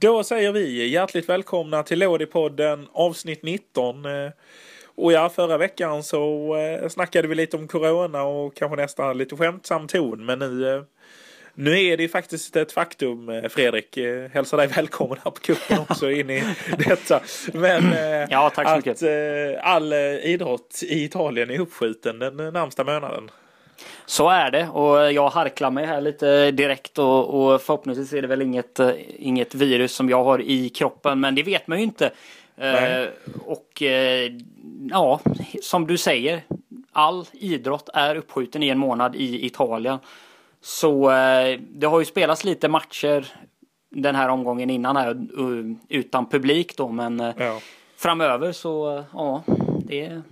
Då säger vi hjärtligt välkomna till Lådipodden avsnitt 19. Eh, och ja, förra veckan så eh, snackade vi lite om corona och kanske nästan lite skämtsam ton. Men nu, eh, nu är det faktiskt ett faktum, Fredrik. Hälsar dig välkommen här på kuppen också in i detta. Men ja, tack så att mycket. all idrott i Italien är uppskjuten den närmsta månaden. Så är det och jag harklar mig här lite direkt och, och förhoppningsvis är det väl inget, eh, inget virus som jag har i kroppen men det vet man ju inte. Eh, och eh, ja, som du säger, all idrott är uppskjuten i en månad i Italien. Så eh, det har ju spelats lite matcher den här omgången innan här utan publik då men eh, ja. framöver så ja, det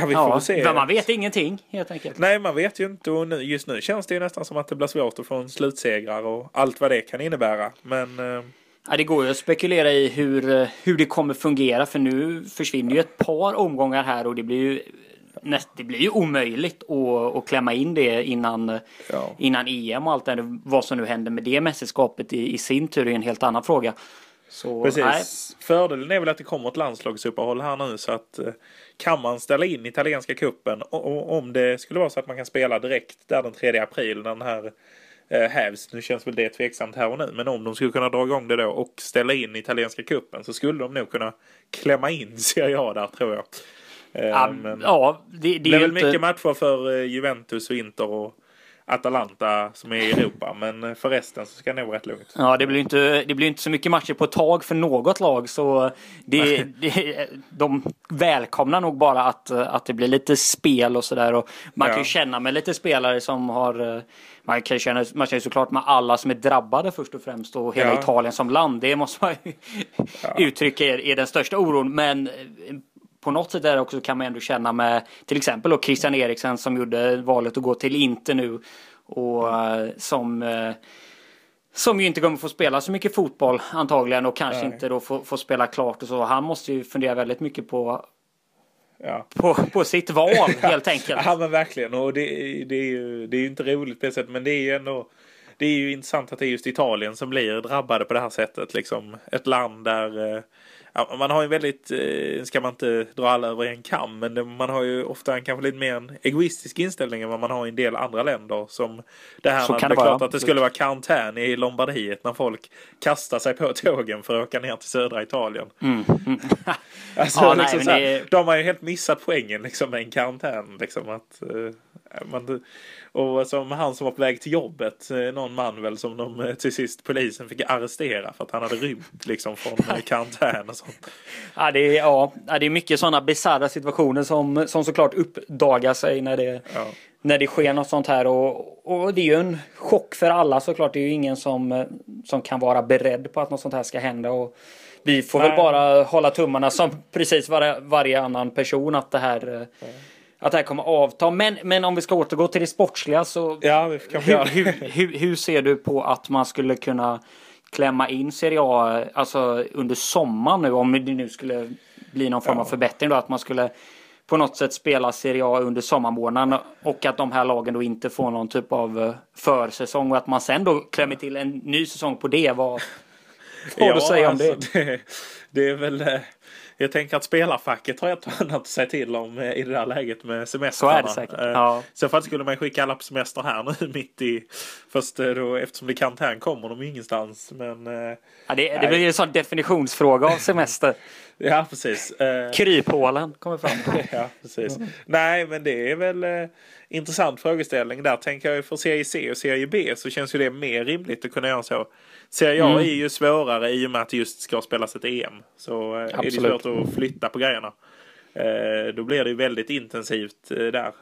Ja, vi får ja, se. Man vet ingenting helt enkelt. Nej, man vet ju inte och nu, just nu känns det ju nästan som att det blir svårt att få en slutsegrar och allt vad det kan innebära. Men... Eh... Ja, det går ju att spekulera i hur, hur det kommer fungera för nu försvinner ju ett par omgångar här och det blir ju det blir ju omöjligt att, att klämma in det innan, ja. innan EM och allt det Vad som nu händer med det mästerskapet i, i sin tur är en helt annan fråga. Så, Precis. Nej. Fördelen är väl att det kommer ett landslagsuppehåll här nu så att eh, kan man ställa in italienska kuppen och, om det skulle vara så att man kan spela direkt där den 3 april när den här eh, hävs. Nu känns väl det tveksamt här och nu, men om de skulle kunna dra igång det då och ställa in italienska kuppen så skulle de nog kunna klämma in Serie A där tror jag. Eh, ja, men ja, det, det, det är väl inte... mycket matcher för eh, Juventus och Inter och Atalanta som är i Europa. Men för resten så ska det nog vara rätt lugnt. Ja, det blir inte, det blir inte så mycket matcher på ett tag för något lag. Så det, det, de välkomnar nog bara att, att det blir lite spel och sådär. Man ja. kan ju känna med lite spelare som har man kan känna, man känner såklart med alla som är drabbade först och främst och hela ja. Italien som land. Det måste man ju ja. uttrycka är, är den största oron. Men på något sätt där också kan man ändå känna med till exempel då Christian Eriksen som gjorde valet att gå till Inter nu och mm. som eh, som ju inte kommer få spela så mycket fotboll antagligen och kanske Nej. inte då få, få spela klart och så. Han måste ju fundera väldigt mycket på Ja. På, på sitt val helt enkelt. Ja men verkligen och det, det, är ju det är ju inte roligt på det sättet men det är ju ändå det är ju intressant att det är just Italien som blir drabbade på det här sättet liksom. Ett land där eh, ja, man har ju väldigt, eh, ska man inte dra alla över en kam, men man har ju ofta en kanske lite mer en egoistisk inställning än vad man har i en del andra länder. Som det här, med, det är klart att det skulle vara karantän i Lombardiet när folk kastar sig på tågen för att åka ner till södra Italien. Mm. Mm. alltså, ja, liksom nej, här, det... De har ju helt missat poängen liksom med en karantän. Liksom, att, uh, man, och som han som var på väg till jobbet, eh, någon man väl som de eh, till sist polisen fick arrestera för att han hade rymt liksom från eh, karantän och sånt. Ja, det är, ja, det är mycket sådana bisarra situationer som, som såklart uppdagar sig när det, ja. när det sker något sånt här. Och, och det är ju en chock för alla såklart. Det är ju ingen som, som kan vara beredd på att något sånt här ska hända. Och vi får Nej. väl bara hålla tummarna som precis var, varje annan person att det här mm att det här kommer avta. Men, men om vi ska återgå till det sportsliga så ja, hur, hur, hur, hur, ser du på att man skulle kunna klämma in Serie A alltså under sommaren nu om det nu skulle bli någon form av förbättring då att man skulle på något sätt spela Serie A under sommarmånaden och att de här lagen då inte får någon typ av eh, försäsong och att man sen då klämmer till en ny säsong på det. Vad, har du att säga om alltså, det? det? Det är väl eh, jag tänker att spelarfacket har ett annat att säga till om eh, i det där läget med semestrarna. Så är det säkert. Eh, ja. Så fall skulle man skicka alla på semester här nu mitt i. Först eh, då eftersom det är karantän kommer de ingenstans. Men, ja, det, blir ju en sån definitionsfråga av semester. ja precis. Kryphålen kommer fram. ja precis. Nej men det är väl eh, intressant frågeställning där. Tänker jag för serie C och serie B så känns ju det mer rimligt att kunna göra så. Serie A mm. är ju svårare i och med att det just ska spelas ett EM. Så eh, är det svårt att flytta på grejerna. Eh, då blir det ju väldigt intensivt eh, där.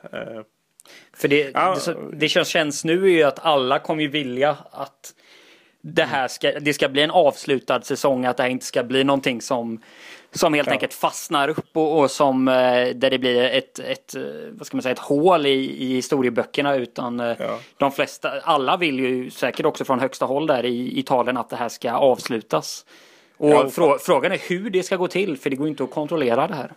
För det, ja. det, det känns, känns nu är ju att alla kommer ju vilja att det här ska, det ska bli en avslutad säsong, att det här inte ska bli någonting som som helt ja. enkelt fastnar upp och, och, som där det blir ett, ett, vad ska man säga, ett hål i, i historieböckerna utan ja. de flesta, alla vill ju säkert också från högsta håll där i Italien att det här ska avslutas. Och ja, frå, frågan är hur det ska gå till för det går inte att kontrollera det här.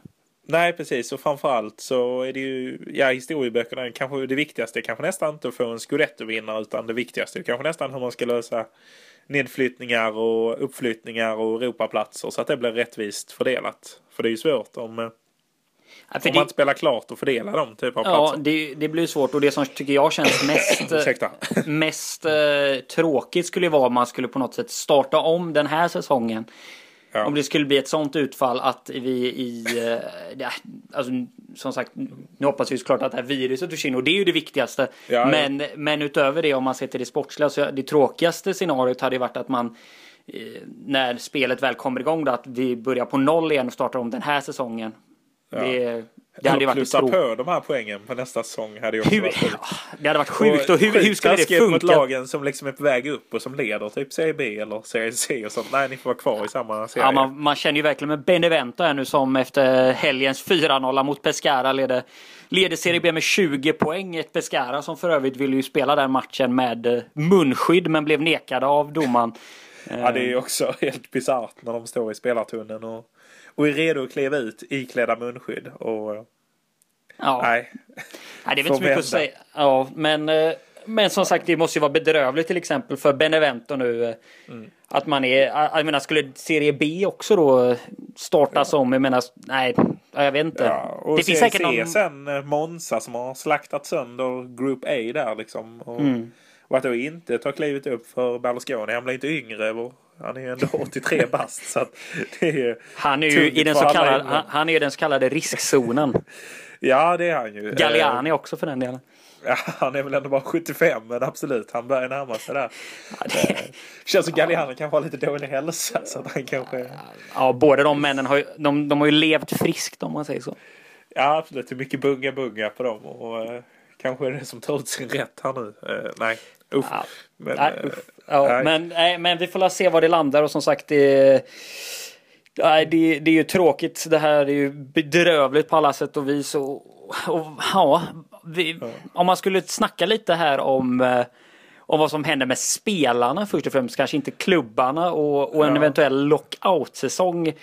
Nej, precis. Och framförallt så är det ju, ja, historieböckerna kanske det viktigaste kanske nästan inte att få en scudetto-vinnare utan det viktigaste är kanske nästan hur man ska lösa nedflyttningar och uppflyttningar och Europaplatser så att det blir rättvist fördelat. För det är ju svårt om, ja, om det... man inte spelar klart och fördelar de typer av ja, platser. Ja, det, det blir svårt och det som tycker jag känns mest, mest eh, tråkigt skulle vara om man skulle på något sätt starta om den här säsongen Ja. Om det skulle bli ett sånt utfall att vi i... Eh, alltså, som sagt, nu hoppas vi såklart att det här viruset försvinner och det är ju det viktigaste. Ja, men, ja. men utöver det om man ser till det sportsliga så det tråkigaste scenariot hade ju varit att man eh, när spelet väl kommer igång då, att vi börjar på noll igen och startar om den här säsongen. Det, det hade varit Plussa på de här poängen på nästa säsong hade ju också varit sjukt. Det hade varit sjukt. Och, hur, hur skulle det funka? mot lagen som liksom är på väg upp och som leder typ Serie B eller Serie C och sånt. Nej, ni får vara kvar i samma serie. Ja, man, man känner ju verkligen med Benevento här nu som efter helgens 4-0 mot Pescara leder, leder Serie B med 20 poäng. Ett Pescara som för övrigt ville ju spela den matchen med eh, munskydd men blev nekade av domaren. Ja, det är ju också helt bisarrt när de står i spelartunneln och och är redo att kliva ut iklädda munskydd. Och, ja. Nej. nej, det är väl inte så mycket att säga. Ja, men, eh, men som sagt, det måste ju vara bedrövligt till exempel för Benevento nu. Eh, mm. Att man är, jag menar, skulle Serie B också då startas ja. om? Jag menar, nej, jag vet inte. Ja, och det finns säkert någon... sen eh, Monza som har slaktat sönder Group A där liksom. Och, mm. och att då inte ta klivet upp för Berlusconi. Han blir inte yngre. Och han är ändå 83 bast. så det är han är ju i den så kallade, han, han, är den så kallade riskzonen. ja, det är han ju. Galliani också för den delen. Ja, han är väl ändå bara 75 men absolut, han börjar närma sig där. Ja, det... Eh, känns som Galliani kanske har lite dålig hälsa så att han kanske... Ja, båda de männen har ju, de, de har ju levt friskt om man säger så. Ja, absolut. Det är mycket bunga-bunga på dem och uh, kanske är det som tar ut sin rätt här nu. Uh, nej, usch. Ja. Men, nej, usch. Ja, nej. Men, nej, men vi får se var det landar och som sagt det Nej, det, det är ju tråkigt. Det här är ju bedrövligt på alla sätt och vis. Och, och ja, vi, ja, om man skulle snacka lite här om, eh, om vad som händer med spelarna först och främst. Kanske inte klubbarna och, och en ja. eventuell lockout-säsong.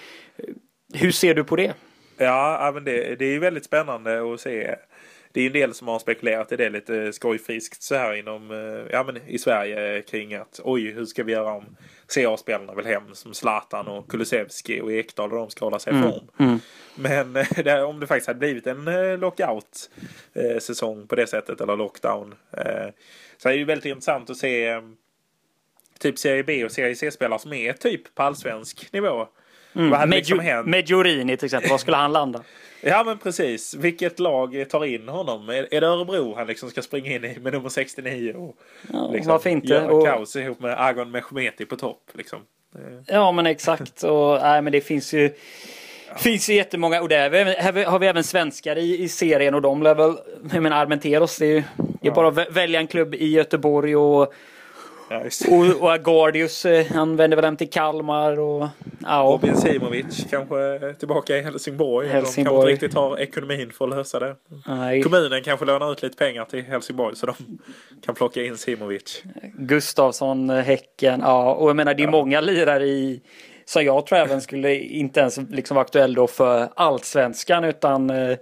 Hur ser du på det? Ja, men det, det är väldigt spännande att se det är en del som har spekulerat i det lite skojfriskt så här inom, eh, ja men i Sverige kring att oj, hur ska vi göra om CA-spelarna vill hem som Zlatan och Kulusevski och Ekdal och de ska hålla sig mm, form. Mm. Men eh, det, om det faktiskt hade blivit en eh, lockout säsong på det sättet eller lockdown så är det ju väldigt intressant att se typ Serie B och Serie C-spelare som är typ på allsvensk nivå. Mm. Vad hade Med liksom hänt? Medjurini till exempel, var skulle han landa? Ja men precis. Vilket lag tar in honom? Är, är det Örebro han liksom ska springa in i med nummer 69? Och ja, liksom varför inte? Göra och... kaos ihop med Agon Mehmeti på topp. Liksom. Ja men exakt. Och, nej, men det finns ju. Finns ju jättemånga och där har vi även svenskar i, i serien och de lär väl, jag menar Armenteros, det är, är ja. bara att välja en klubb i Göteborg och Ja, och, och Agardius, eh, han vänder väl hem till Kalmar och... Ja. Robin Simovic kanske tillbaka i Helsingborg. Helsingborg. De kanske inte riktigt har ekonomin för att lösa det. Nej. Kommunen kanske lånar ut lite pengar till Helsingborg så de kan plocka in Simovic. Gustavsson, Häcken, ja. Och jag menar det är ja. många lirare i som jag tror även skulle inte ens liksom vara aktuell då för allsvenskan utan, mm.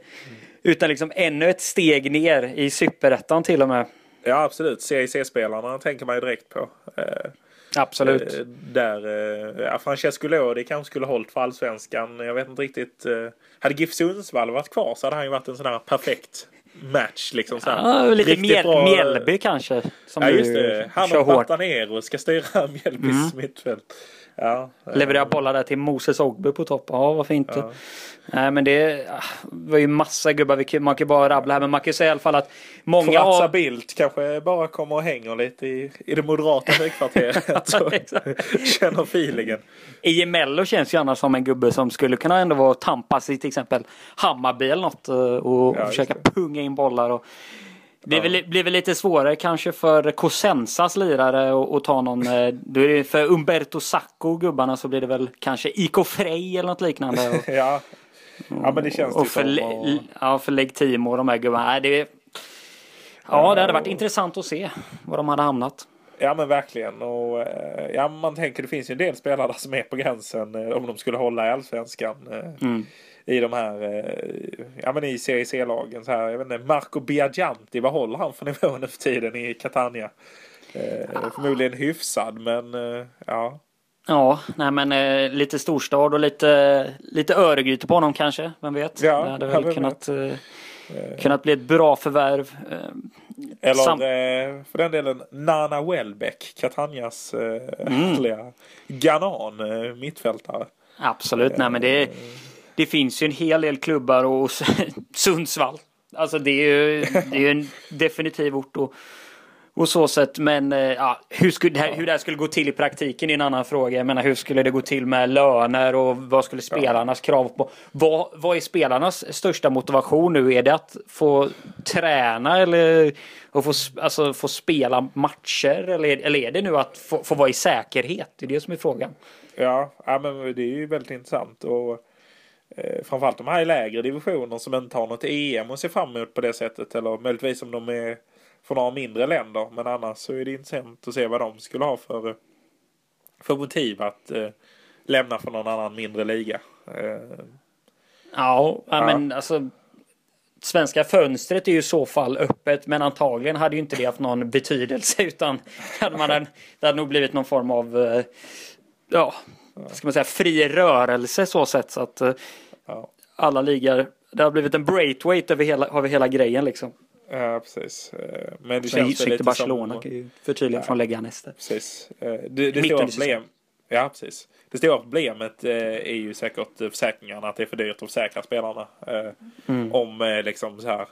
utan liksom ännu ett steg ner i superettan till och med. Ja absolut, CIC-spelarna tänker man ju direkt på. Eh, absolut. Eh, där, eh, ja, Francesco Lodi kanske skulle hållit för allsvenskan. Jag vet inte riktigt. hade GIF Sundsvall varit kvar så hade han ju varit en sån här perfekt match. Liksom, så ja, lite Mjäl bra... Mjällby kanske. Som ja just det. Han och Batanero ska styra Mjällbys mm. mittfält. Ja, Leverera bollar där till Moses Ogbu på topp. Ja, varför inte? Ja. Nej men det var ju massa gubbar, man kan bara rabbla här men man kan ju säga i alla fall att många Forazza av... Bildt kanske bara kommer och hänger lite i, i det moderata högkvarteret och känner feelingen. Mello känns ju annars som en gubbe som skulle kunna ändå vara tampas i till exempel Hammarby eller något eh, och, ja, försöka punga in bollar. Och... Det ja. blir väl lite svårare kanske för Cosensas lirare att ta någon. Eh, då är det för Umberto Sacco gubbarna så blir det väl kanske Iko Frey eller något liknande. ja, Ja men det känns och för, och... Ja för Leg Team och de här gubbarna. Det, ja det hade varit intressant att se var de hade hamnat. Ja men verkligen. Och, eh, ja, man tänker det finns ju en del spelare som är på gränsen eh, om de skulle hålla i allsvenskan. Mm. I de här, eh, ja men i Serie C-lagen så här. Jag vet inte, Marco Biagianti, vad håller han för nivå nu för tiden i Catania? Eh. Förmodligen hyfsad, men eh, ja. Ja, nej men eh, lite storstad och lite, lite Öregryte på honom kanske, vem vet? Ja, det hade väl kunnat, kunnat bli ett bra förvärv. Eller Sam för den delen Nana Welbeck, Catanias mm. Ganan, eh, mittfältare. Absolut, nej men det, det finns ju en hel del klubbar och Sundsvall. Alltså det är ju, det är en definitiv ort. Och, och så sätt. Men eh, ja, hur, skulle, hur det här skulle gå till i praktiken är en annan fråga. Jag menar hur skulle det gå till med löner och vad skulle spelarnas krav på? Vad, vad är spelarnas största motivation nu? Är det att få träna eller att få, alltså, få spela matcher? Eller, eller är det nu att få, få vara i säkerhet? Det är det som är frågan. Ja, ja men det är ju väldigt intressant. Och eh, framförallt de här i lägre divisioner som inte har något EM att se fram emot på det sättet. Eller möjligtvis om de är från några mindre länder. Men annars så är det intressant att se vad de skulle ha för, för motiv att eh, lämna för någon annan mindre liga. Eh, ja, ja, men alltså svenska fönstret är ju i så fall öppet men antagligen hade ju inte det haft någon betydelse utan hade man, det hade nog blivit någon form av eh, ja, ska man säga, fri rörelse så sätt så att eh, ja. alla ligor det har blivit en breakaway över hela, över hela grejen liksom. Ja, precis. Eh, men det Sen känns lite Barcelona som... förtydliga ja, från Leganes Precis. Eh, det, det stora problem... Ja, precis. Det stora problemet eh, är ju säkert försäkringarna. Att det är för dyrt att försäkra spelarna. Mm. Om liksom så här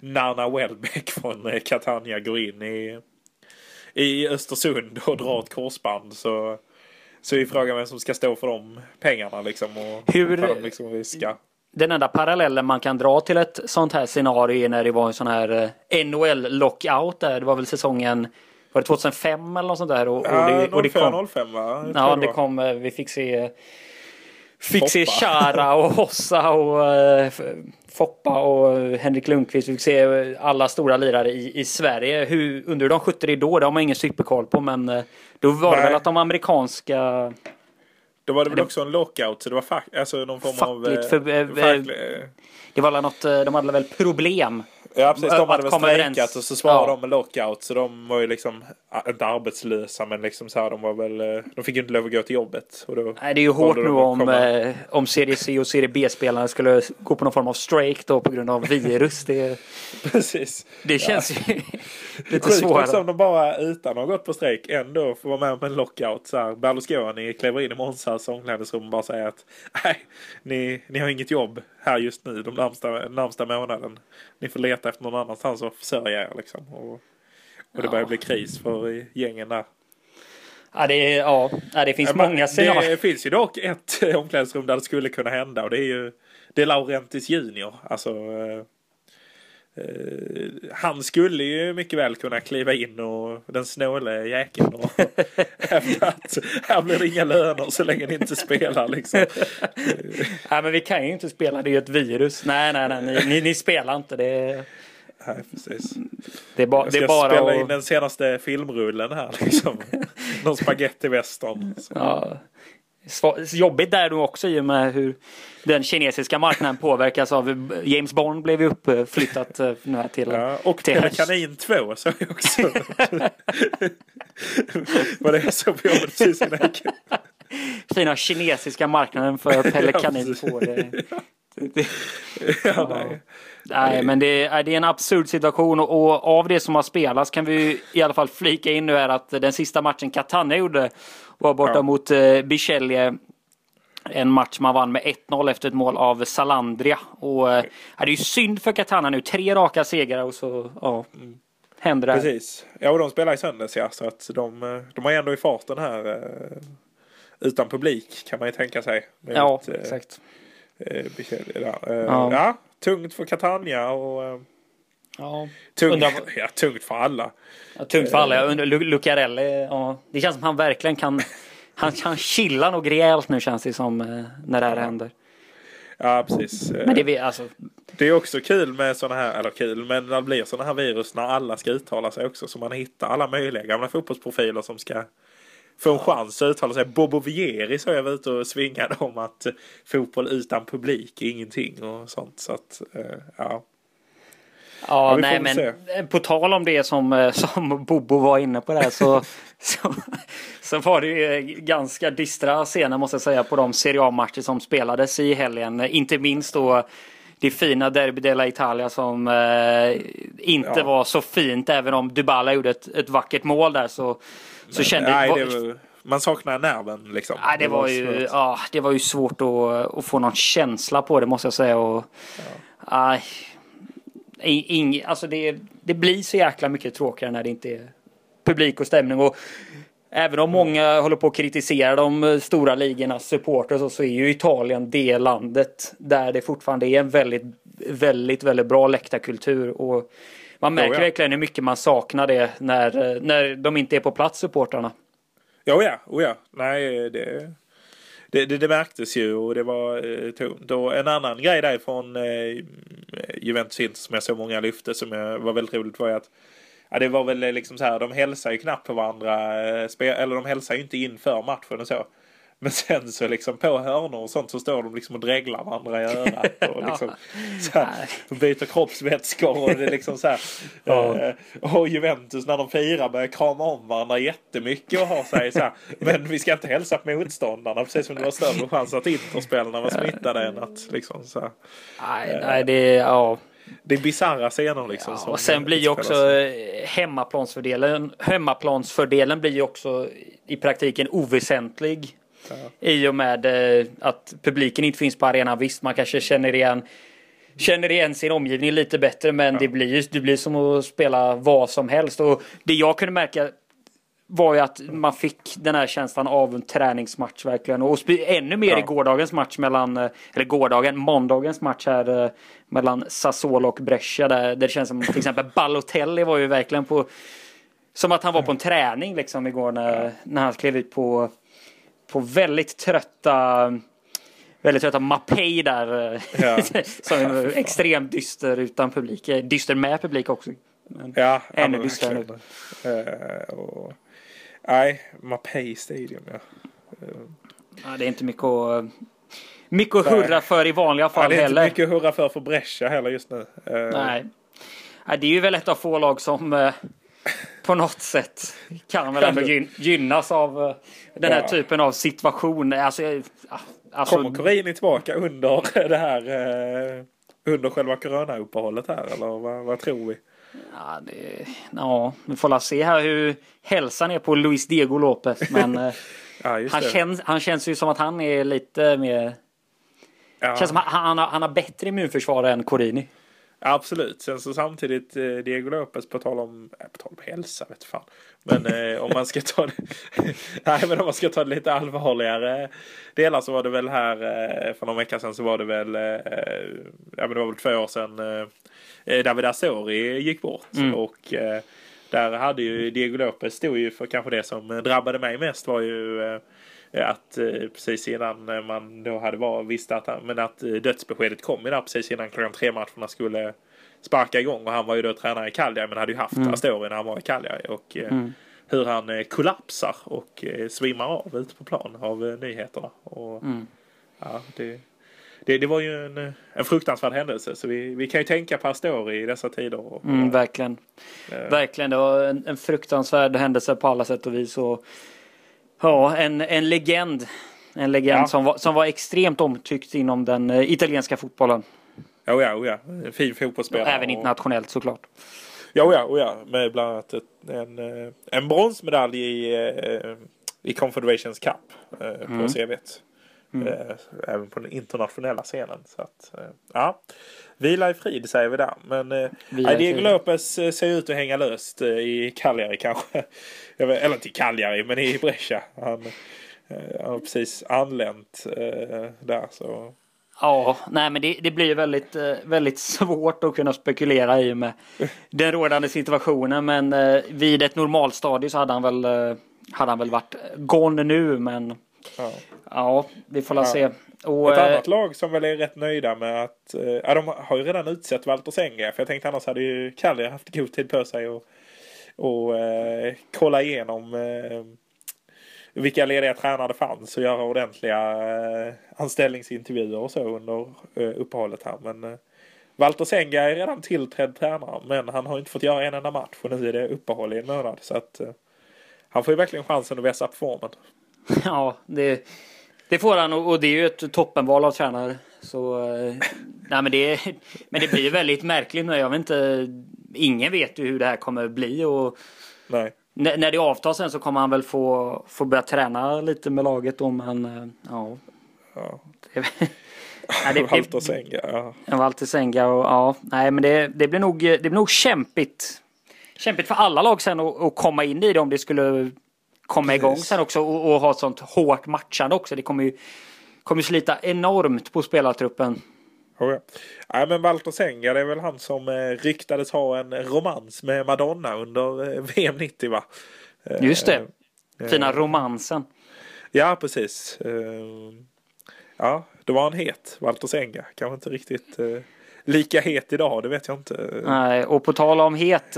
Nana Welbeck från Catania går in i, i Östersund och drar ett korsband så, så är frågan vem som ska stå för de pengarna liksom. Och Hur, de liksom riska den enda parallellen man kan dra till ett sånt här scenario är när det var en sån här eh, NHL-lockout där. Det var väl säsongen var det 2005 eller något sånt där? Och, och det, och det kom, 05 va? Ja, det, kom, eh, vi fick se Fick Foppa. se Chara och Hossa och Foppa och Henrik Lundqvist. Vi fick se alla stora lirare i, i Sverige. Hur, undrar hur de skötte det då? Det har man ingen superkoll på men då var Nej. det väl att de amerikanska då var det väl också en lockout så det var fack, alltså någon form Fackligt av... För, eh, facklig... Det var något, eh, de hade väl problem Ja precis, de hade väl strejkat och så svarade ja. de med lockout. Så de var ju liksom, inte arbetslösa men liksom så här, de var väl, eh, de fick ju inte lov att gå till jobbet. Och då Nej det är ju hårt nu om, eh, om Serie C och Serie B-spelarna skulle gå på någon form av strejk då på grund av virus. Det, precis. Det känns ja. ju lite svårare. Också om de bara utan att ha gått på strejk ändå får vara med på en lockout. Så här, Berlusconi kliver in i Monzas omklädningsrum och bara säger att nej, ni, ni har inget jobb här just nu de närmsta, närmsta månaden. Ni får leta efter någon annanstans att försörja er liksom. Och, och det börjar bli kris för gängen där. Ja, det, ja, det finns ja, många scenarier. Det finns ju dock ett omklädningsrum där det skulle kunna hända och det är ju det är Laurentis Junior. Alltså eh, han skulle ju mycket väl kunna kliva in och den snåle jäkeln och hävda att här blir det inga löner så länge ni inte spelar liksom. nej men vi kan ju inte spela, det är ju ett virus. Nej nej nej, ni, ni, ni spelar inte. Det Nej precis. Det är, ba, Jag ska det är bara spela in den senaste filmrullen här liksom. Någon spagettivästern. Ja. Jobbigt där då också i och med hur den kinesiska marknaden påverkas av James Bond blev ju uppflyttat eh, nu här till ja, Och till Kanin 2 så jag också. Vad det är så på jobbet precis innan Fina kinesiska marknaden för Pelle Kanin 2. Det, det, ja, nej. Nej men det är, det är en absurd situation och, och, av det som har spelats kan vi i alla fall flika in nu här att den sista matchen Catania gjorde var borta ja. mot eh, Bichelie en match man vann med 1-0 efter ett mål av Salandria. Och äh, det är ju synd för Katana nu. Tre raka segrar och så ja, mm. händer det här. Precis. Ja, och de spelar i söndags ja. Så att de, de är ändå i farten här. Uh, utan publik kan man ju tänka sig. ja, ett, exakt. Uh, ja. ja. Tungt för Catania och Ja. Tungt, Undrar... ja, tungt för alla. Ja, tungt för alla. Jag undrar, Lucarelli, ja, det känns som han verkligen kan han, han chillar nog rejält nu känns det som eh, när det här händer. Ja, precis. Men det, alltså... det är också kul med sådana här, eller kul, men det blir sådana här virus när alla ska uttala sig också. Så man hittar alla möjliga gamla fotbollsprofiler som ska få en chans att uttala sig. Bobo Vieri så jag var ute och svingade om att fotboll utan publik är ingenting och sånt. Så att, ja. Ja, ja nej men se. på tal om det som, som Bobo var inne på där så, så, så var det ju ganska dystra scener måste jag säga på de Serie A-matcher som spelades i helgen. Inte minst då det fina Derby della Italia som eh, inte ja. var så fint även om Dybala gjorde ett, ett vackert mål där så, så kände nej, det var, man saknar nerven liksom. Nej, det, det var, var ju, ja, det var ju svårt att, att, få någon känsla på det måste jag säga. Och, ja. ing, alltså det, det blir så jäkla mycket tråkigare när det inte är publik och stämning. Och Även om många håller på att kritisera de stora ligornas supporters så är ju Italien det landet där det fortfarande är en väldigt, väldigt, väldigt bra läktarkultur. Och man märker oh ja. verkligen hur mycket man saknar det när, när de inte är på plats, supportrarna. Ja, ja, oh ja. Nej, det, det, det, det märktes ju och det var eh, tungt. Och en annan grej därifrån eh, Juventus Inter som jag såg många lyfte som jag, var väldigt roligt var ju att Ja, det var väl liksom så här, de hälsar ju knappt på varandra, eh, eller de hälsar ju inte inför matchen och så. Men sen så liksom på hörnor och sånt så står de liksom och dreglar varandra i örat och liksom så här, byter kroppsvätskor och det är liksom så här. ja. Eh, och Juventus när de firar börjar krama om varandra jättemycket och har sig så här. Men vi ska inte hälsa på motståndarna precis som det var större chans att Interspelarna var smittade än att liksom så här. Nej, nej det är, ja det är bisarra scener liksom. Ja, och sen blir ju också eh, hemmaplansfördelen, hemmaplansfördelen blir ju också i praktiken oväsentlig. I och med eh, att publiken inte finns på arenan. Visst, man kanske känner igen känner igen sin omgivning lite bättre men ja. det, blir, det blir som att spela vad som helst. Och det jag kunde märka var ju att man fick den här känslan av en träningsmatch verkligen. Och ännu mer ja. i gårdagens match mellan, eh, eller gårdagen, måndagens match här eh, mellan Sassuolo och Brescia där, där det känns som till exempel Balotelli var ju verkligen på som att han var på en träning liksom igår när, när han klev ut på, på väldigt trötta väldigt trötta Mapei där. Eh, ja. som är extremt dyster utan publik. Dyster med publik också. Men ja, ännu dystrare nu. Uh, och Nej, Mapei Stadium ja. ja. Det är inte mycket att, mycket att hurra för i vanliga fall heller. Ja, det är inte mycket att hurra för för Brescia heller just nu. Eh, Nej. Nej, det är ju väl ett av få lag som eh, på något sätt kan väl ändå gynnas av eh, den här ja. typen av situation. Alltså, alltså... Kommer Corini tillbaka under det här under själva coronauppehållet här eller vad, vad tror vi? Ja, det, ja, vi får la se här hur hälsan är på Luis Diego Lopez. Men eh, ja, han, känns, han känns ju som att han är lite mer... Ja. Känns som han, han, har, han har bättre immunförsvar än Corini. Absolut. Sen så samtidigt eh, Diego Lopez på tal om, äh, på tal om hälsa vet fan. Men eh, om man ska ta det, nej men om man ska ta det lite allvarligare delar så var det väl här eh, för någon vecka sedan så var det väl, eh, ja men det var väl två år sedan eh, eh David Asori gick bort. Mm. Och eh, där hade ju Diego Lopez stod ju för kanske det som drabbade mig mest var ju eh, att eh, precis innan man då hade var, visste att, men att dödsbeskedet kom ju där precis innan klockan tre matcherna skulle sparka igång och han var ju då tränare i Cagliari men hade ju haft mm. Astori när han var i Cagliari och mm. hur han kollapsar och svimmar av ute på plan av nyheterna. Och, mm. ja, det, det, det var ju en, en fruktansvärd händelse. Så vi, vi kan ju tänka på Astori i dessa tider. Mm, verkligen. Äh, verkligen. Det var en, en, fruktansvärd händelse på alla sätt och vis. Och, ja, en, en legend. En legend ja. som, var, som var extremt omtyckt inom den uh, italienska fotbollen. Oh ja, oh ja. Fin fotbollsspelare. Även internationellt såklart. Ja, ja, oh ja. Med bland annat en, eh, en bronsmedalj i, eh, i Confederations Cup på mm. CVt. Mm. Eh, även på den internationella scenen. Så att, eh, ja. Vila i frid säger vi där. Men eh, Diego Lopez eh, ser ut att hänga löst eh, i Cagliari kanske. Eller inte i Cagliari men i Brescia. Han, eh, han har precis anlänt där. Så. Ja, nej men det, det blir väldigt, väldigt svårt att kunna spekulera i med den rådande situationen. Men vid ett normalstadie så hade han väl, hade han väl varit gone nu. Men Ja, ja vi får la ja. se. Och, Ett annat lag som väl är rätt nöjda med att, eh, ja de har ju redan utsett Walter Senga. För jag tänkte annars hade ju Kalle haft god tid på sig och, och eh, kolla igenom vilka lediga tränare det fanns och göra ordentliga anställningsintervjuer och så under eh, uppehållet här. Men Walter Senga är redan tillträdd tränare men han har inte fått göra en enda match och nu är det uppehåll i en månad. Så att han får ju verkligen chansen att vässa på formen. Ja, det, det får han och det är ju ett toppenval av tränare. Så, eh, nej, men, det, men det blir väldigt märkligt nu. Jag vet inte, ingen vet ju hur det här kommer bli. Och Nej. när, det avtar sen så kommer han väl få, få börja träna lite med laget då, men eh, ja. Ja. Det, nej, det, Walter Senga, ja. Walter Senga och ja, nej men det, det blir nog, det blir nog kämpigt. Kämpigt för alla lag sen att, att komma in i det om det skulle komma igång Precis. sen också och, och ha ett sånt hårt matchande också. Det kommer ju kommer slita enormt på spelartruppen. Oh, ja. Nej, men Walter Senga det är väl han som eh, ryktades ha en romans med Madonna under eh, VM 90 va? Eh, Just det. eh, Fina romansen. Ja precis. Ja, då var han het, Walter Senga. Kanske inte riktigt lika het idag, det vet jag inte. Nej, och på tal om het,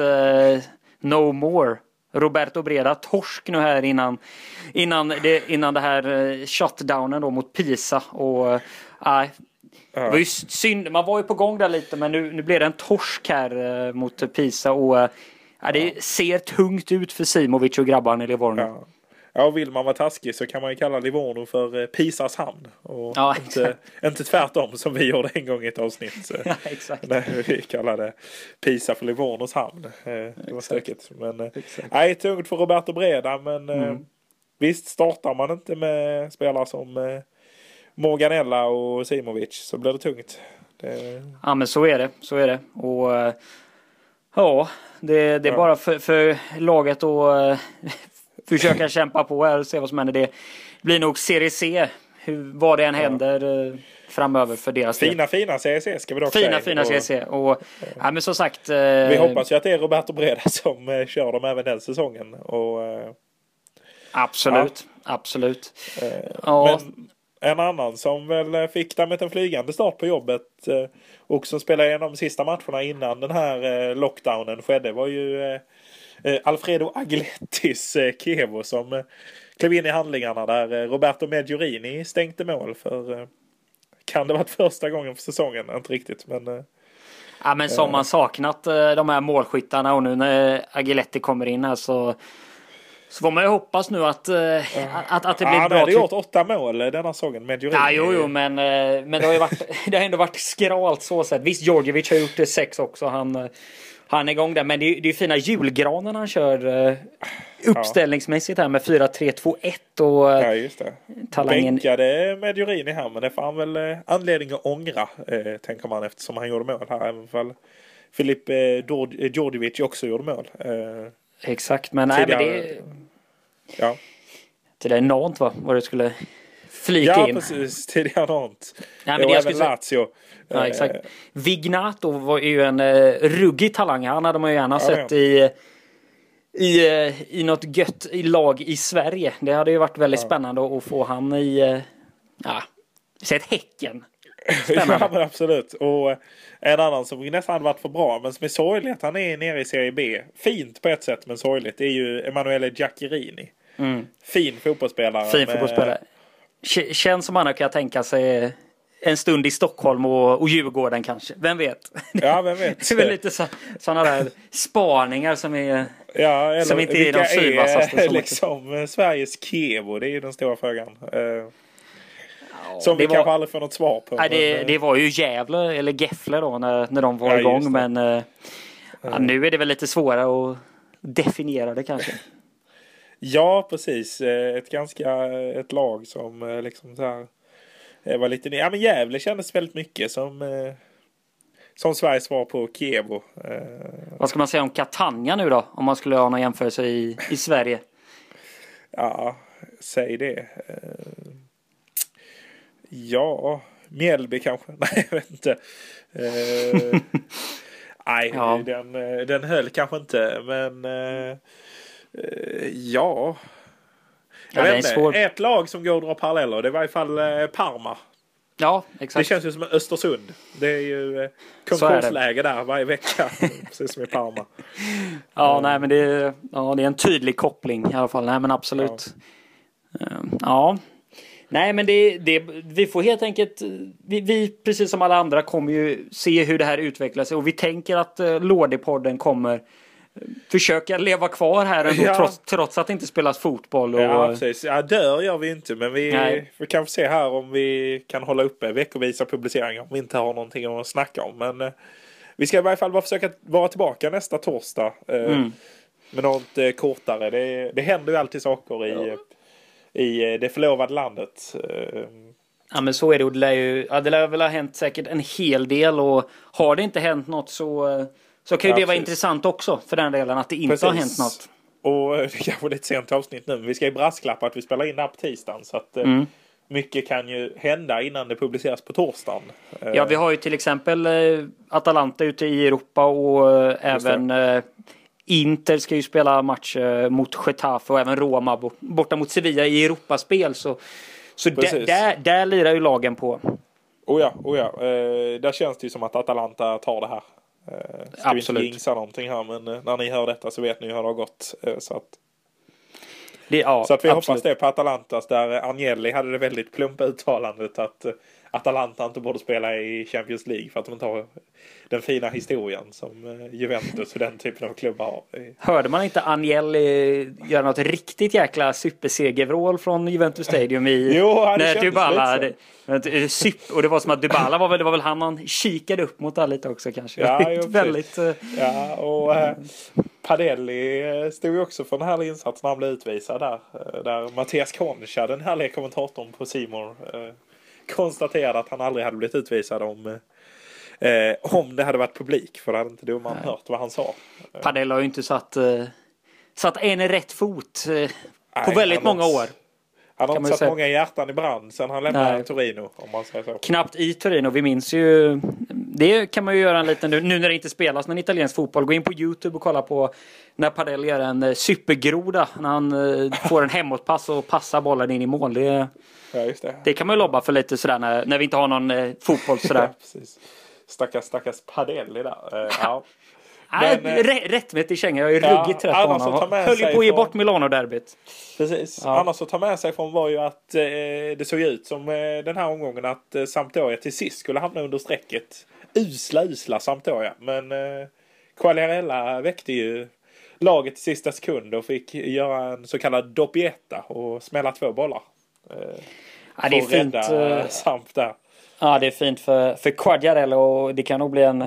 no more. Roberto Breda torsk nu här innan, innan, det, innan det här eh, shutdownen då mot Pisa. Och eh, nej, det var ju synd, man var ju på gång där lite men nu, nu blev det en torsk här eh, mot Pisa och ja, det ser tungt ut för Simovic och grabbarna i Livorno. Ja. Ja, vill man vara taskig så kan man ju kalla Livorno för eh, Pisas hamn. Och Ja, inte, inte tvärtom som vi gjorde en gång i ett avsnitt. Ja, exakt. När vi kallade Pisa för Livornos hamn. Eh, Det var säkert. Men eh, nej, tungt för Roberto Breda. Men Mm. visst, startar man inte med spelare som Morganella och Simovic så blir det tungt. Det, Ja men så är det, så är det. Och ja, det, det är Ja. bara för, för laget att försöka kämpa på här och se vad som händer. Det blir nog Serie C, hur, vad det än händer eh, framöver för deras del. fina, fina CSC ska vi dock Fina, säga. fina Och Serie C. Och ja, men som sagt. Vi Eh, hoppas ju att det är Roberto Breda som eh, kör dem även den säsongen. Och, Absolut, absolut. Eh, Ja. Men en annan som väl fick därmed en flygande start på jobbet och som spelade igenom de sista matcherna innan den här lockdownen skedde var ju Alfredo Agilettis eh, Kevo som eh, klev in i handlingarna där eh, Roberto Medjurini stänkte mål för eh, kan det varit första gången för säsongen? Inte riktigt men eh, Ja men som man saknat eh, de här målskyttarna och nu när Agiletti kommer in här så så får man ju hoppas nu att, eh, att, att det blir ja, han bra. hade tryck. gjort åtta mål eh, denna säsongen Medjurini. Ja, jo, jo, men, eh, men det har ju varit, det har ändå varit skralt så sett. Visst, Djordjevic har gjort det sex också. Han, eh, han är igång där. Men det är ju det fina julgranen han kör eh, uppställningsmässigt här med 4-3-2-1 och eh, Ja just det. talangen. Bänkade Medjurini här men det får han väl eh, anledning att ångra eh, tänker man eftersom han gjorde mål här. Även fall Filip eh, Djord- Djordjevic också gjorde mål. Exakt, men nej, men tidigare- det, ja. det där är Nant va? Vad det skulle flika ja in. precis, tidigare Nant. Nej, men och även skulle Lazio. Ja, Eh, exakt. Vignato var ju en uh, ruggig talang. Han hade man ju gärna Ja, sett ja. i i, eh, i något gött i lag i Sverige. Det hade ju varit väldigt Ja. spännande att få han i, eh, ja, sett Häcken. Ja Spännande. men absolut. Och eh, en annan som nästan hade varit för bra men som är sorglig att han är nere i Serie B. Fint på ett sätt men sorgligt. Det är ju Emanuele Giaccherini. Mm. Fin fotbollsspelare. Fin fotbollsspelare. Känns som han kan tänka sig en stund i Stockholm och, och Djurgården kanske. Vem vet? Ja vem vet. Det är väl lite så, sådana där spaningar som är... Ja, eller Som inte är de sylvassaste är som- liksom eh, Sveriges Kevo? Det är ju den stora frågan. Eh, som det vi var- kanske aldrig får något svar på. Nej, men, det, eh, det var ju Gävle, eller Gefle då, när, när de var Ja, igång. Men eh, ja, nu är det väl lite svårare att definiera det kanske. Ja, precis. Eh, Ett ganska ett lag som eh, liksom så här eh, var lite... Ja, men Gävle kändes väldigt mycket som som Sveriges svar på Kievo. Vad ska man säga om Catania nu då? Om man skulle ha någon jämförelse i, i Sverige. Ja, säg det. Ja, Mjällby kanske? Nej, jag vet inte. Nej, Ja. den, den höll kanske inte, men ja. Ja, Jag det är vet inte. svår- Ett lag som går att dra paralleller, det var i alla fall eh, Parma. Ja, Det exakt. känns ju som Östersund. Det är ju eh, det. konkursläge där varje vecka. Precis som i Parma. Ja, nej, men det, är- ja, det är en tydlig koppling i alla fall. Nej, men absolut. Ja. Nej men det, det, vi får helt enkelt, vi, vi precis som alla andra kommer ju se hur det här utvecklar sig och vi tänker att uh, Lådepodden kommer försöka leva kvar här ändå ja. trots, trots att det inte spelas fotboll. Och... Ja, precis. Ja, dör gör vi inte, men vi får kanske se här om vi kan hålla uppe veckovisa publiceringar om vi inte har någonting att snacka om. Men eh, vi ska i varje fall bara försöka vara tillbaka nästa torsdag. Eh, mm. Med något eh, kortare. Det, det händer ju alltid saker i, ja. i eh, det förlovade landet. Eh, Ja men så är det och det lär ju, ja, det lär väl ha hänt säkert en hel del och har det inte hänt något så eh, så kan ju ja, det vara intressant också för den delen att det inte precis. har hänt något. Och det kanske är ett sent avsnitt nu men vi ska ju brasklappa att vi spelar in det här på tisdagen så att mm. mycket kan ju hända innan det publiceras på torsdagen. Ja vi har ju till exempel Atalanta ute i Europa och även Inter ska ju spela match mot Getafe och även Roma borta mot Sevilla i Europaspel. Så, så där, där, där lirar ju lagen på. Oh ja, oh ja. Eh, där känns det ju som att Atalanta tar det här. Eh, ska Absolut. vi inte jinxa någonting här men eh, när ni hör detta så vet ni hur det har gått. Eh, så att, det, ja, så att vi absolut. hoppas det på Atalantas där Agnelli hade det väldigt plumpa uttalandet att Atalanta inte borde spela i Champions League för att de inte har den fina historien som eh, Juventus och den typen av klubbar har. Hörde man inte Agnelli göra något riktigt jäkla supersegervrål från Juventus Stadium i... jo, när Dybala, det, och det var som att Dybala var väl, det var väl han man kikade upp mot där lite också kanske. Ja, jo, väldigt... Eh, ja, och äh, Padelli stod ju också för en härlig insats när han blev utvisad där. Där Mattias Concha, den härliga kommentatorn på Simon konstaterade att han aldrig hade blivit utvisad om Eh, om det hade varit publik för då hade inte domaren hört vad han sa. Padel har ju inte satt, eh, satt en rätt fot eh, på Nej, väldigt många år. Han har inte satt många hjärtan i brand sen han lämnade Nej. Torino. Om man säger så. Knappt i Torino. Vi minns ju. Det kan man ju göra en liten nu, nu när det inte spelas någon italiensk fotboll. Gå in på Youtube och kolla på när Padel gör en eh, supergroda. När han eh, får en hemåtpass och passar bollen in i mål. Det, ja, det. det kan man ju lobba för lite sådär när, när vi inte har någon eh, fotboll sådär. ja, Stackars, stackars Padelli där. Uh, ja. Men, äh, rättmätig känga. Jag är ja, ruggigt trött på honom. Höll ju på att ge bort Milano-derbyt. Precis. Ja. Annars att ta med sig från var ju att eh, det såg ut som eh, den här omgången att eh, Sampdoria till sist skulle hamna under strecket. Usla, usla Sampdoria. Men eh, Quagliarella väckte ju laget i sista sekund och fick göra en så kallad doppietta och smälla två bollar. Eh, ja, det är fint. Rädda eh, Samp där. Ja, det är fint för, för Quagliarella och det kan nog bli en,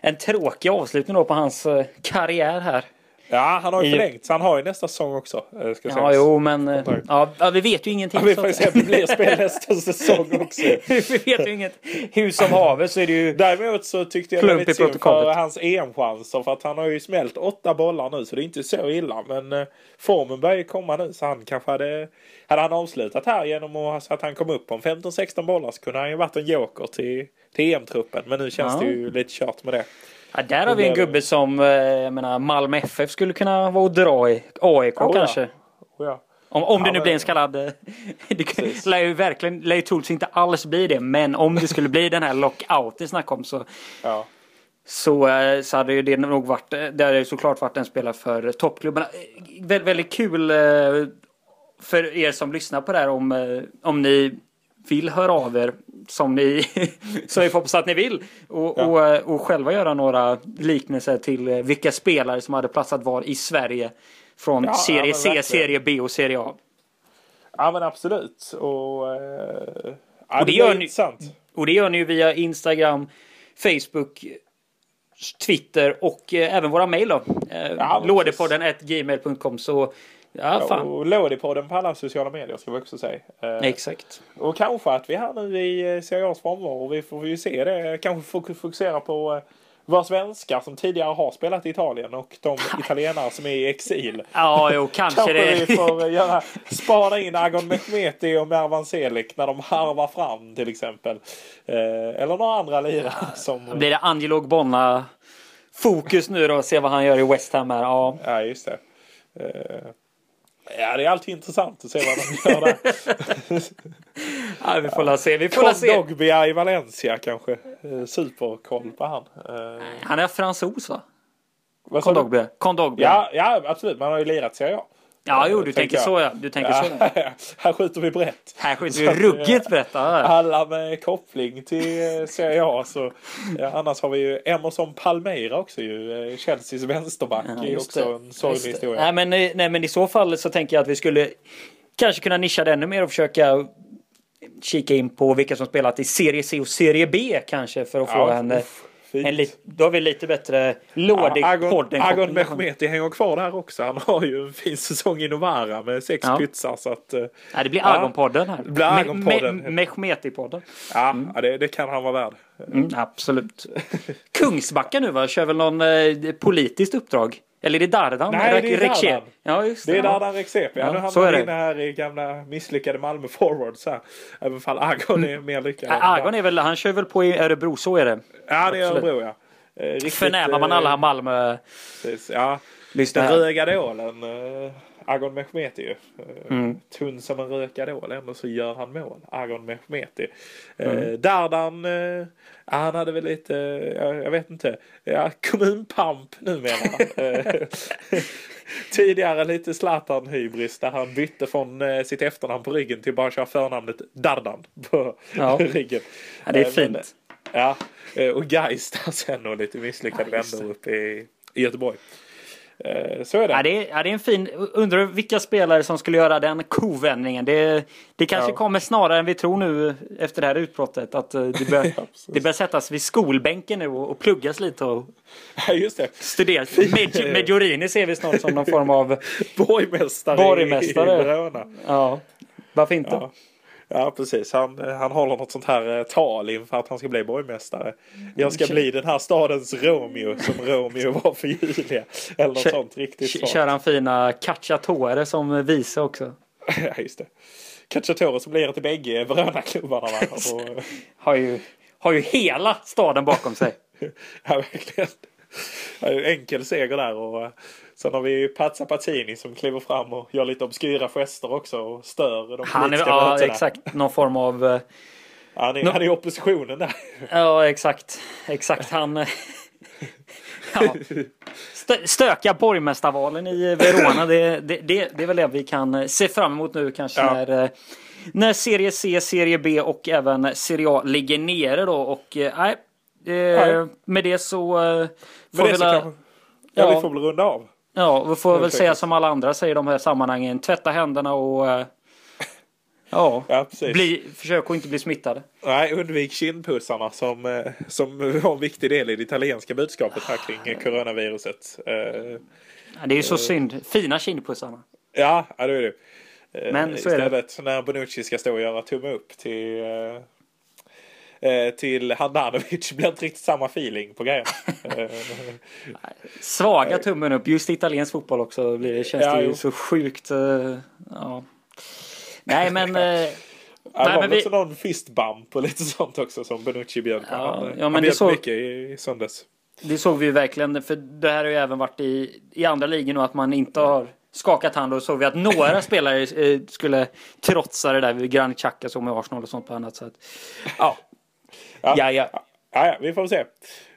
en tråkig avslutning då på hans eh, karriär här. Ja, han har ju förlängt så han har ju nästa säsong också. Eh, ska ja, sägas. jo, men eh, ja, vi vet ju ingenting. Ja, vi får se om det blir spel nästa säsong också. vi vet ju inget. Hur som haver så är det ju Däremot så tyckte jag väldigt synd för hans EM-chanser. För att han har ju smält åtta bollar nu så det är inte så illa. Men eh, formen börjar ju komma nu så han kanske hade... Hade han avslutat här genom att, så att han kom upp på 15-16 bollar så kunde han ju varit en joker till, till EM-truppen. Men nu känns ja. det ju lite kört med det. Ja, där har vi en gubbe som, eh, jag menar, Malmö FF skulle kunna vara och dra i. AIK oh, kanske. Ja. Oh, ja. Om, om det nu blir en så kallad... Eh, det lär ju verkligen, lär ju troligtvis inte alls bli det. Men om det skulle bli den här lockouten snack om så... Ja. Så, eh, så hade ju det nog varit, det hade såklart varit en spelare för toppklubbarna. Vä väldigt kul för er som lyssnar på det här om, om ni vill höra av er som ni, som vi hoppas att ni vill. Och, ja. och, och, själva göra några liknelser till eh, vilka spelare som hade platsat var i Sverige. Från ja, serie ja, C, serie B och serie A. Ja men absolut. Och, eh, och det, gör ni, och det gör ni via Instagram, Facebook, Twitter och eh, även våra mejl då. Eh, ja, Lådepodden gmail.com så Ja, fan. Och Lådipodden på alla sociala medier ska vi också säga. Eh, Exakt. Och kanske att vi här nu i eh, Serie frånvaro, vi får ju se det, kanske fokusera på eh, våra svenskar som tidigare har spelat i Italien och de italienare som är i exil. Ja, jo, kanske, kanske det. vi får göra, spana in Agon Mehmeti och Mervan Selik när de harvar fram till exempel. eller några andra lirare som... Blir det Angelo Bonna fokus nu då? Se vad han gör i West Ham här. Ja, ja just det. Ja, det är alltid intressant att se vad de gör där. ja, vi får la se. Vi får se. Dogby i Valencia kanske. Eh, superkoll på han. Eh, han är fransos va? Vad Kondogby. Kondogby. Ja, ja, absolut. Man har ju lirat Serie A. Ja, jo, du tänker så ja. Du tänker ja. så. Ja. här skjuter vi brett. Här skjuter vi ruggigt brett. Ja. Alla med koppling till Serie A. Så, annars har vi ju Emerson Palmeira också ju. Chelseas vänsterback. Ja, är också det. en sorglig historia. Nej men, nej, men i så fall så tänker jag att vi skulle kanske kunna nischa det ännu mer och försöka kika in på vilka som spelat i Serie C och Serie B kanske för att få ja, en, en li, då har vi lite bättre lådig ja, podd. Agon Mehmeti hänger kvar där också. Han har ju en fin säsong i Novara med sex ja. pytsar. Så att, eh, ja, det blir Agon-podden här. Det blir Agon-podden. Me, me, Mehmeti-podden. Ja, mm. ja det, det, kan han vara värd. Mm, absolut. Kungsbacka nu va? Kör väl någon eh, politiskt uppdrag? Eller är det Dardan? Nej, det är Dardan. Ja, just det. det är Dardan Rexep. Ja, nu hamnar vi inne här i gamla misslyckade Malmö forwards här. Även fall Agon är mer lyckad. Mm. Agon är väl, han kör väl på i Örebro, så är det. Ja, det är Örebro ja. Eh, riktigt, Förnämar man alla Malmö... Precis, ja. Den röda dålen. Agon Mehmeti. Eh, mm. Tunn som en rökadol, ändå så gör han mål. Agon Mehmeti. Eh, mm. Dardan, eh, han hade väl lite, jag, vet inte, ja, kommunpamp numera. Tidigare lite Zlatan-hybris där han bytte från sitt efternamn på ryggen till bara köra förnamnet Dardan på ja. ryggen. Ja, det är fint. Men, ja, och Geist där sen och lite misslyckad ja, vändor uppe i, i Göteborg. Eh, så är det. Ja, det, är, det är en fin... Undrar vilka spelare som skulle göra den kovändningen. Det, det kanske ja. kommer snarare än vi tror nu efter det här utbrottet. Att eh, det börjar, det börjar sättas vid skolbänken nu och, och pluggas lite och ja, just det. studeras. Med, Medjorini ser vi snart som någon form av borgmästare, borgmästare. i. Ja, varför inte? Ja. Ja precis, han, han håller något sånt här eh, tal inför att han ska bli borgmästare. Jag ska bli den här stadens Romeo som Romeo var för Julia. Eller något Kör, sånt riktigt Kör han fina cacciatore som vice också? ja just det. Cacciatore som blir till bägge Verona-klubbarna. Och... har, ju, har ju hela staden bakom sig. ja verkligen. Enkel seger där och Sen har vi Pazza Patini som kliver fram och gör lite obskyra gester också och stör de han är, Ja, mötena. exakt. Någon form av... Uh, han, är, no han är i oppositionen där. Ja, exakt. Exakt. Han... ja. Stökiga borgmästarvalen i Verona. Det, det, det, det är väl det vi kan se fram emot nu kanske ja. när, eh, när Serie C, Serie B och även Serie A ligger nere då. Och eh, nej, eh, med det så... Eh, får det så kanske, ja, ja, vi får väl runda av. Ja, vi får väl säga som alla andra säger i de här sammanhangen. Tvätta händerna och eh, ja, ja bli, försök att inte bli smittade. Nej, undvik kindpussarna som, eh, som var en viktig del i det italienska budskapet här kring coronaviruset. Eh, det är ju så synd. Fina kindpussarna. Ja, ja det är det. Men Istället när Bonucci ska stå och göra tumme upp till till Handanovic blir inte riktigt samma feeling på grejen. Svaga tummen upp, just italiensk fotboll också blir det, känns ja, det ju så sjukt. Uh, ja. Nej men... Ja, det var väl vi... någon fistbump och lite sånt också som Benucci bjöd på. Ja, han, ja, han bjöd så... mycket i, i söndags. Det såg vi ju verkligen, för det här har ju även varit i, i andra ligor nu att man inte har skakat hand och såg vi att några spelare eh, skulle trotsa det där Granit Xhaka som med Arsenal och sånt på annat sätt. Ja, Ja, ja. ja. ja, vi får se.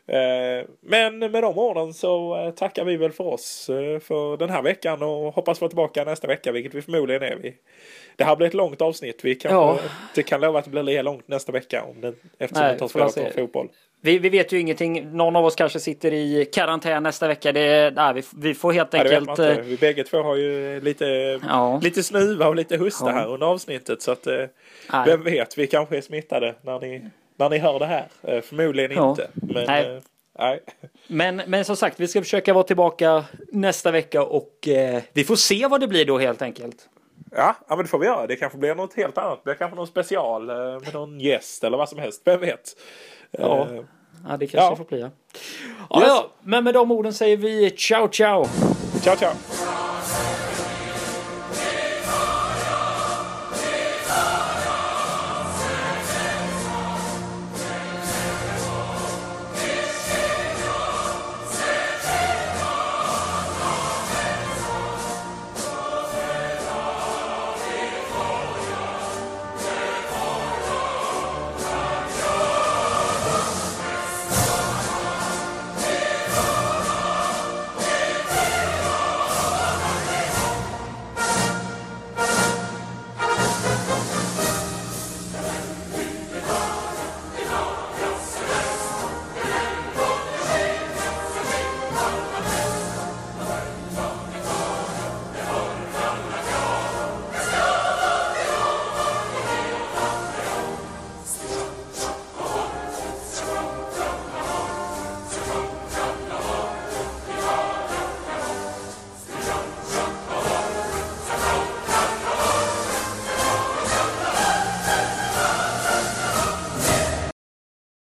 Eh, men med de orden så eh, tackar vi väl för oss eh, för den här veckan och hoppas vara tillbaka nästa vecka, vilket vi förmodligen är. Det här blir ett långt avsnitt. Vi kanske ja. inte kan lova att det blir lika långt nästa vecka om det, eftersom Nej, det tar spelat på fotboll. Vi, vi, vet ju ingenting. Någon av oss kanske sitter i karantän nästa vecka. Det, nej, vi, vi får helt enkelt... Ja, vi bägge två har ju lite, ja. lite snuva och lite hosta ja. här under avsnittet. Så att, vem vet, vi kanske är smittade när ni när ni hör det här. Eh, förmodligen ja. inte. Men, nej. Eh, nej. Men, men som sagt, vi ska försöka vara tillbaka nästa vecka och eh, vi får se vad det blir då helt enkelt. Ja, ja, men det får vi göra. Det kanske blir något helt annat. Det kanske någon special eh, med någon gäst eller vad som helst. Vem vet? Ja, eh, ja det kanske ja. får bli. Ja. Ja, yes. ja, men med de orden säger vi ciao ciao. Ciao ciao.